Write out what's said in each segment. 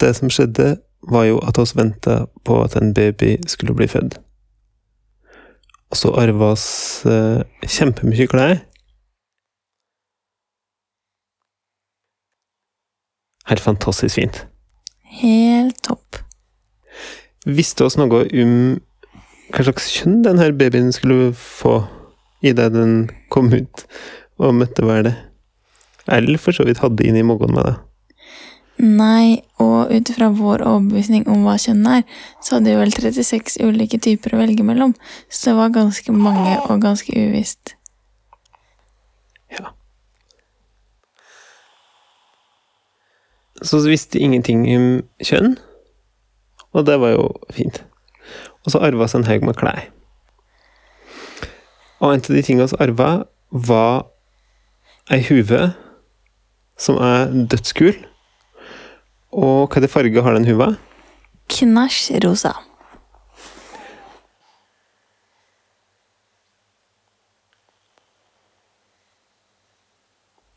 det som skjedde, var jo at oss venta på at en baby skulle bli født. Og så arva oss eh, kjempemye klær. Helt fantastisk fint. Helt topp. Visste oss noe om hva slags kjønn denne babyen skulle få idet den kom ut og møtte verden? Eller for så vidt hadde inni magen med det. Nei, og ut ifra vår overbevisning om hva kjønn er, så hadde vi vel 36 ulike typer å velge mellom, så det var ganske mange og ganske uvisst. Ja. Så visste ingenting om kjønn, og det var jo fint. Og så arva vi en haug med klær. Og en av de tingene vi arva, var ei huve som er dødskul. Og er farge har den huva? Knæsj rosa.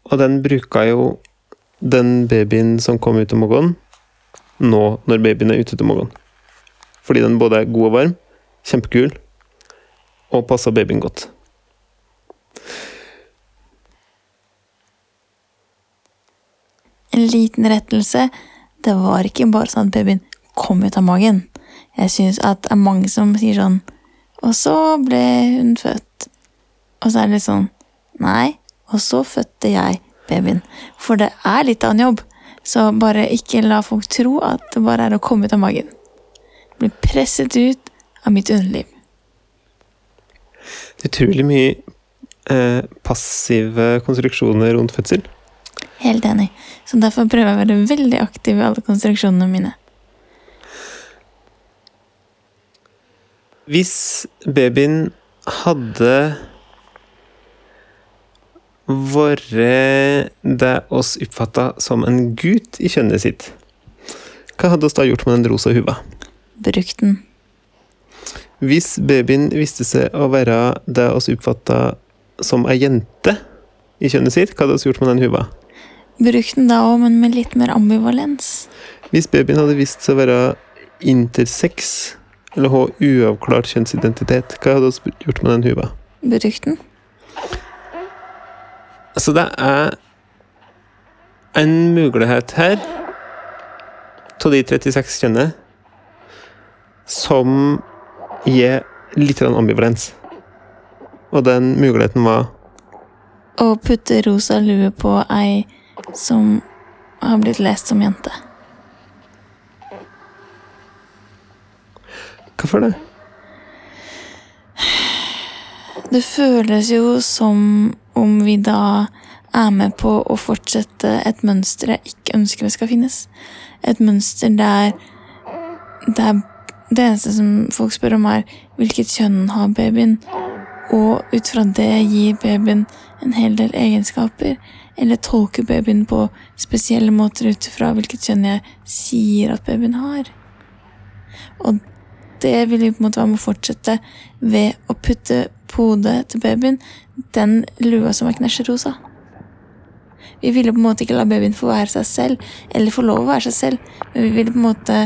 Og den bruka jo den babyen som kom ut om morgenen, nå når babyen er ute av morgenen. Fordi den både er god og varm, kjempekul, og passer babyen godt. En liten rettelse. Det var ikke bare sånn at babyen kom ut av magen. Jeg syns at det er mange som sier sånn Og så ble hun født. Og så er det litt sånn Nei, og så fødte jeg babyen. For det er litt av en jobb. Så bare ikke la folk tro at det bare er å komme ut av magen. Bli presset ut av mitt underliv. Det er utrolig mye eh, passive konstruksjoner rundt fødsel. Helt enig. Så derfor prøver jeg å være veldig aktiv i alle konstruksjonene mine. Hvis babyen hadde vært det oss oppfatta som en gutt i kjønnet sitt, hva hadde oss da gjort med den rosa huva? Brukt den. Hvis babyen viste seg å være det oss oppfatta som ei jente i kjønnet sitt, hva hadde oss gjort med den huva? Brukt den da òg, men med litt mer ambivalens. Hvis babyen hadde vist seg å være intersex, eller ha uavklart kjønnsidentitet, hva hadde vi gjort med den huva? Brukt den. Altså, det er en mulighet her, av de 36 kjønnene, som gir litt ambivalens. Og den muligheten var Å putte rosa lue på ei som har blitt lest som jente. Hvorfor det? Det føles jo som om vi da er med på å fortsette et mønster jeg ikke ønsker det skal finnes. Et mønster der, der det eneste som folk spør om, er hvilket kjønn har babyen, og ut fra det gir babyen en hel del egenskaper, eller tolker babyen på spesielle måter ut fra hvilket kjønn jeg sier at babyen har. Og det vil vi på en måte være med å fortsette ved å putte på hodet til babyen den lua som er knæsjerosa. Vi ville på en måte ikke la babyen få være seg selv, eller få lov å være seg selv, men vi ville på en måte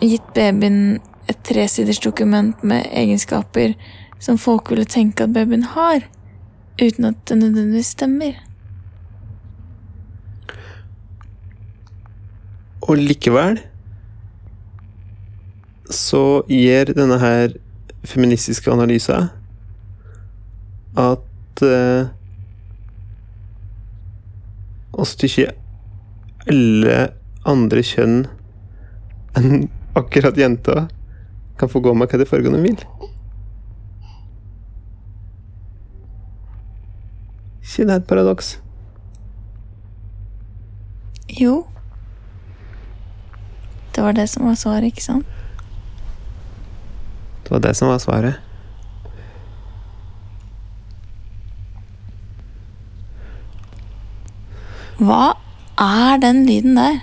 gitt babyen et tresiders dokument med egenskaper som folk ville tenke at babyen har, uten at det nødvendigvis stemmer. Og likevel så gir denne her feministiske analysen at eh, oss tykker alle andre kjønn enn akkurat jenta kan få gå med hva det foregående vil. ikke det er et paradoks? Jo. Det var det som var svaret, ikke sant? Det var det som var svaret. Hva er den lyden der?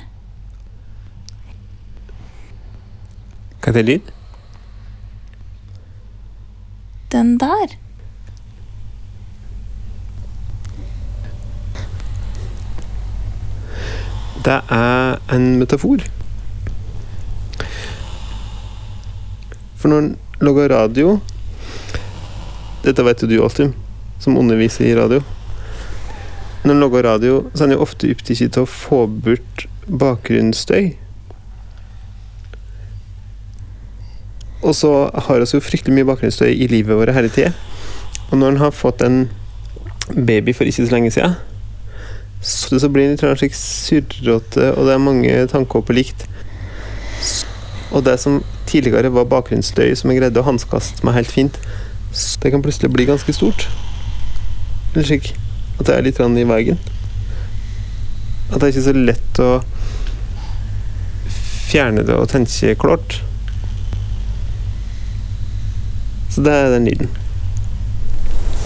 Hva er det lyd? Den der? det er en metafor. For når en lager radio Dette vet jo du, Alstum, som underviser i radio. Når en lager radio, så er en jo ofte opptatt av å få bort bakgrunnsstøy. Og så har vi jo fryktelig mye bakgrunnsstøy i livet vårt hele tida. Og når en har fått en baby for ikke så lenge siden, så, så blir han litt slik surrete, og det er mange tanker på likt. Og det som tidligere var bakgrunnsstøy som jeg greide å hanskaste meg helt fint, så det kan plutselig bli ganske stort. Eller slik at det er litt i veien. At det er ikke så lett å fjerne det og tenke klart. Så det er den lyden.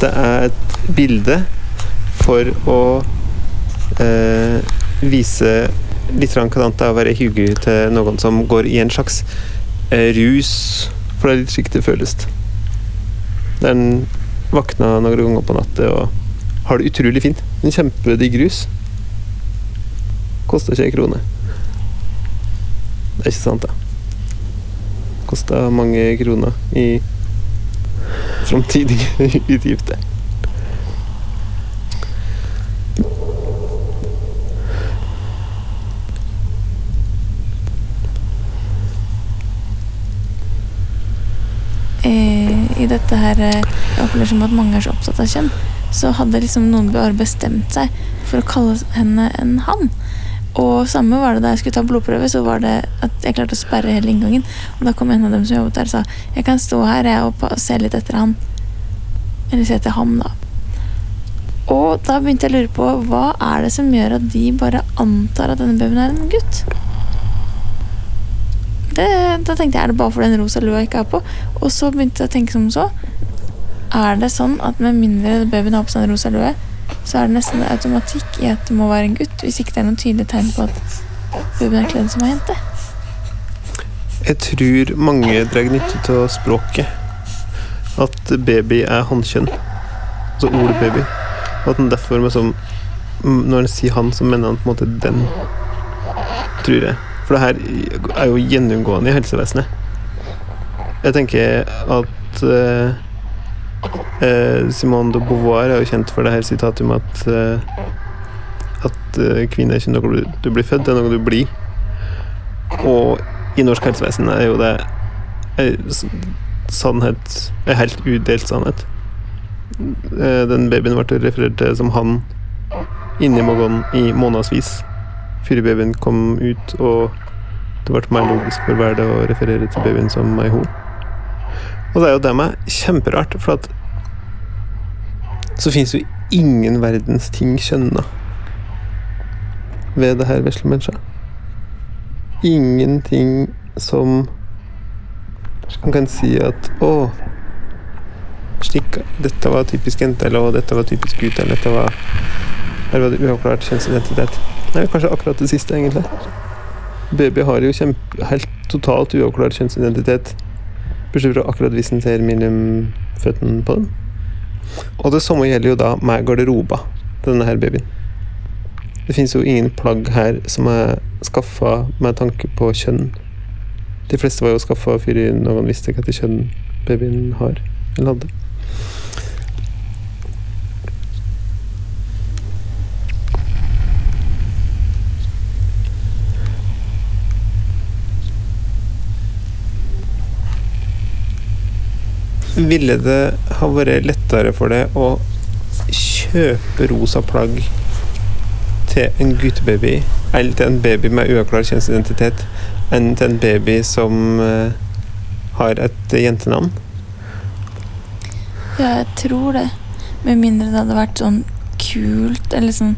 Det er et bilde for å eh, vise litt hvordan det er å være hygge til noen som går i en slags rus, for det er litt slik det føles. Den våkna noen ganger på natta og har det utrolig fint. En kjempedigg rus. Koster ikke ei krone. Det er ikke sant, det. Kosta mange kroner i framtidige utgifter. eh, dette her eh, Jeg opplever som at mange er så opptatt av kjønn. Så hadde liksom noen bare bestemt seg for å kalle henne en han. Og samme var det da jeg skulle ta blodprøve, så var det at jeg klarte å sperre hele inngangen. Og da kom en av dem som jobbet der og sa jeg kan stå her jeg, og se litt etter han. Eller se etter ham, da. Og da begynte jeg å lure på hva er det som gjør at de bare antar at denne babyen er en gutt? Det, da tenkte jeg er det bare fordi den rosa lua ikke er på. Og så begynte jeg å tenke som så. Er det sånn at med mindre babyen har på seg en rosa lue, så er det nesten automatikk i at det må være en gutt, hvis ikke det er noen tydelige tegn på at babyen er kledd som ei jente? Jeg tror mange drar nytte av språket. At baby er hannkjønn. Altså ordet baby. Og at den derfor liksom Når en sier han, så mener han på en måte den. Tror jeg. For det her er jo gjennomgående i helsevesenet. Jeg tenker at eh, eh, Simone de Beauvoir er jo kjent for det her sitatet om at eh, at eh, kvinne er ikke noe du, du blir født, det er noe du blir. Og i norsk helsevesen er jo det sannhet er helt udelt sannhet. Eh, Den babyen ble referert til som han inni magen i månedsvis før babyen kom ut, og det ble mer logisk for hver det å referere til babyen som ei ho. Og det er jo det med kjemperart, for at så finnes jo ingen verdens ting kjønna ved det her vesle mennesket. Ingenting som man kan si at å slik, dette var typisk jente, eller dette var typisk gutt, eller dette var her var det uavklart kjønnsidentitet. Nei, kanskje akkurat det siste, egentlig. Baby har jo kjempe, helt totalt uavklart kjønnsidentitet. Bortsett fra akkurat hvis en ser mellom føttene på dem. Og det samme gjelder jo da med garderoba til denne her babyen. Det finnes jo ingen plagg her som er skaffa med tanke på kjønn. De fleste var jo skaffa før noen visste hva til kjønn babyen har eller hadde. Ville det ha vært lettere for deg å kjøpe rosa plagg til en guttebaby, eller til en baby med uavklart kjønnsidentitet, enn til en baby som eh, har et jentenavn? Ja, jeg tror det. Med mindre det hadde vært sånn kult, eller sånn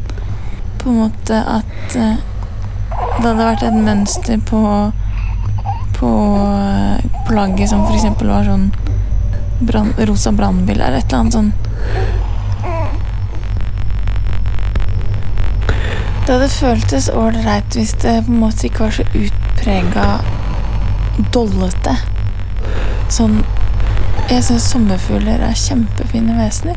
På en måte at eh, det hadde vært et mønster på På eh, plagget som eksempel var sånn brann, rosa brannbil eller et eller annet sånn. Det hadde føltes ålreit hvis det på en måte ikke var så utprega dollete. Sånn Jeg syns sommerfugler er kjempefine vesener.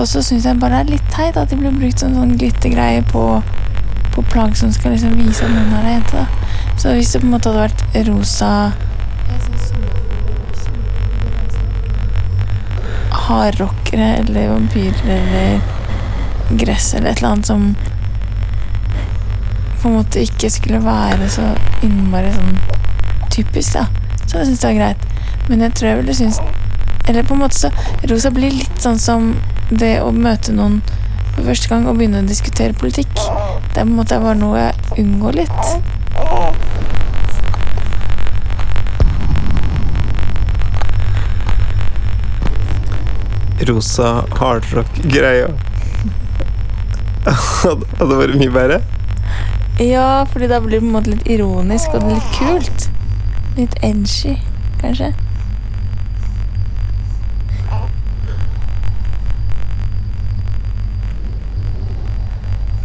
Og så syns jeg bare det er litt teit at de blir brukt som sånn glittergreie på, på plagg som skal liksom vise at noen er ei jente. Så hvis det på en måte hadde vært rosa Hardrockere eller vampyrer eller gress eller et eller annet som på en måte ikke skulle være så innmari sånn typisk, da. Så jeg syns det var greit. Men jeg tror jeg ville synes Eller på en måte så Rosa blir litt sånn som det å møte noen for første gang og begynne å diskutere politikk. Det er på en måte bare noe jeg unngår litt. Rosa hardrock-greia. Hadde det vært mye bedre. Ja, fordi da blir det på en måte litt ironisk og litt kult. Litt edgy, kanskje.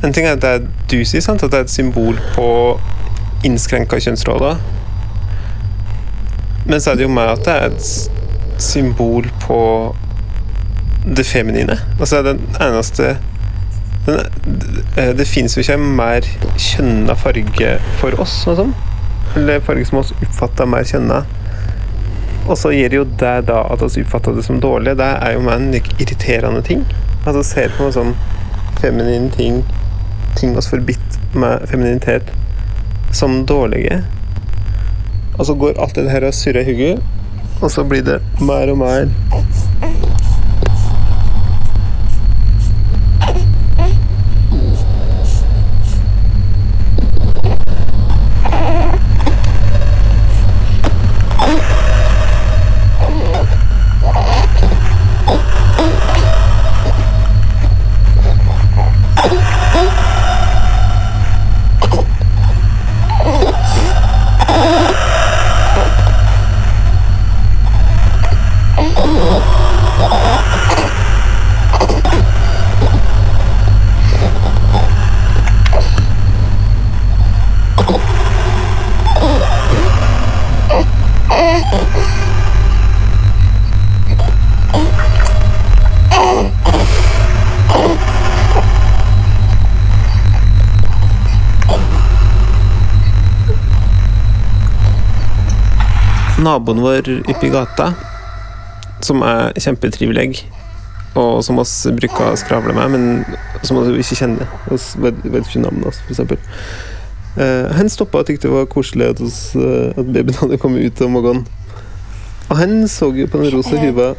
En ting er at det er du sier, sant? at det er et symbol på innskrenka kjønnsroller. Men så er det jo meg at det er et symbol på det feminine. Altså den eneste den, det, det fins jo ikke en mer kjønna farge for oss, sånn. Eller farge som oss oppfatter mer kjønna. Og så gir jo det da at vi oppfatter det som dårlig. Det er jo mer en irriterende ting. Altså ser på noe sånn feminine ting ting oss forbitt med femininitet som dårlige. Og så går alt det her og surrer i hodet, og så blir det mer og mer Naboen vår oppe i gata, som er kjempetrivelig, og som oss bruker å skravle med, men som vi ikke kjenner. Vi vet, vet ikke navnet hans, for eksempel. Eh, han stoppa og tykte det var koselig at, oss, uh, at babyen hadde kommet ut om morgenen. Og han så jo på den rosa huva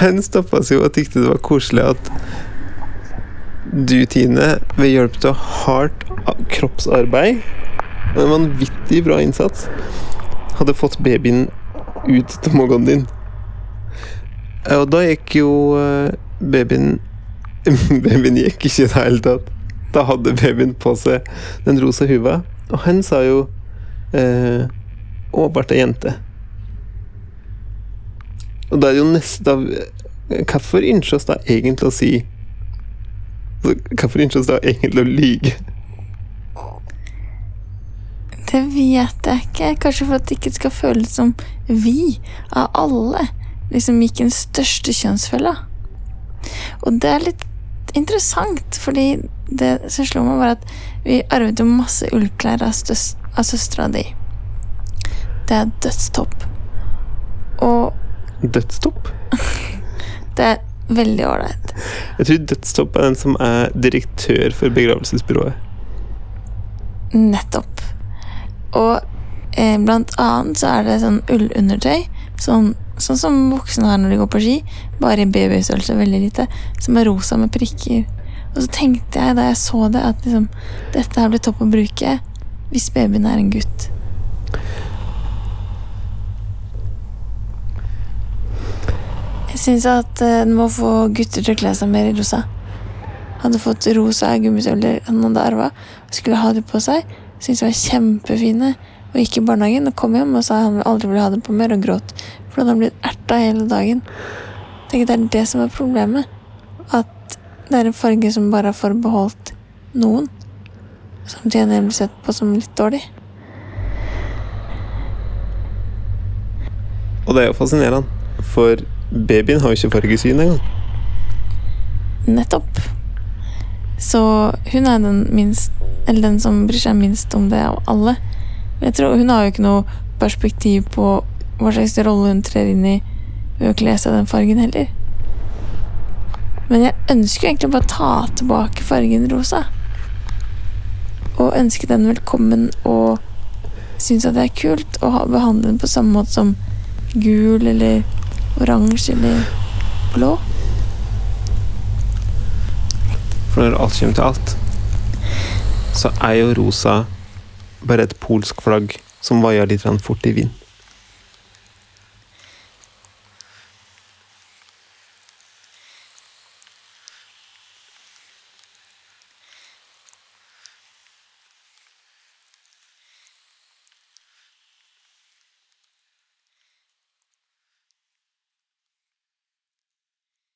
Han stoppa seg jo og tykte det var koselig at du, Tine, ved hjelp av hardt kroppsarbeid en vanvittig bra innsats, hadde fått babyen ut til magen din. Eh, Og da gikk jo eh, babyen Babyen gikk ikke i det hele tatt. Da hadde babyen på seg den rosa huva, og han sa jo eh, åpenbart ei jente. Og da er det jo neste av Hvorfor ønsker oss da egentlig å si Hvorfor ønsker oss da egentlig å lyge? Det vet jeg ikke. Kanskje for at det ikke skal føles som vi, av alle, liksom gikk den største kjønnsfella. Og det er litt interessant, fordi det som slo meg, var at vi arvet jo masse ullklær av, støs, av søstera di. Det er dødstopp. Og Dødstopp? det er veldig ålreit. Jeg tror Dødstopp er den som er direktør for begravelsesbyrået. Nettopp. Og eh, blant annet så er det sånn ullundertøy, sånn, sånn som voksne har når de går på ski, bare i babystørrelse, veldig lite, som er rosa med prikker. Og så tenkte jeg da jeg så det, at liksom, dette her blir topp å bruke hvis babyen er en gutt. Jeg syns at eh, den må få gutter til å kle seg mer i rosa. Hadde fått rosa gummistøvler han hadde arva, skulle ha det på seg. Syntes var kjempefine. Og gikk i barnehagen og kom hjem og sa han aldri ville ha det på mer, og gråt. For han hadde blitt erta hele dagen. Tenk, Det er det som er problemet. At det er en farge som bare er forbeholdt noen. Som de har sett på som litt dårlig. Og det er jo fascinerende, for babyen har jo ikke fargesyn engang. Nettopp. Så hun er den minst Eller den som bryr seg minst om det av alle. Jeg tror Hun har jo ikke noe perspektiv på hva slags rolle hun trer inn i ved å kle seg den fargen heller. Men jeg ønsker jo egentlig bare å ta tilbake fargen rosa. Og ønske den velkommen og synes at det er kult å ha, behandle den på samme måte som gul eller oransje eller blå. For når alt kommer til alt, så er jo rosa bare et polsk flagg som vaier litt fort i vind.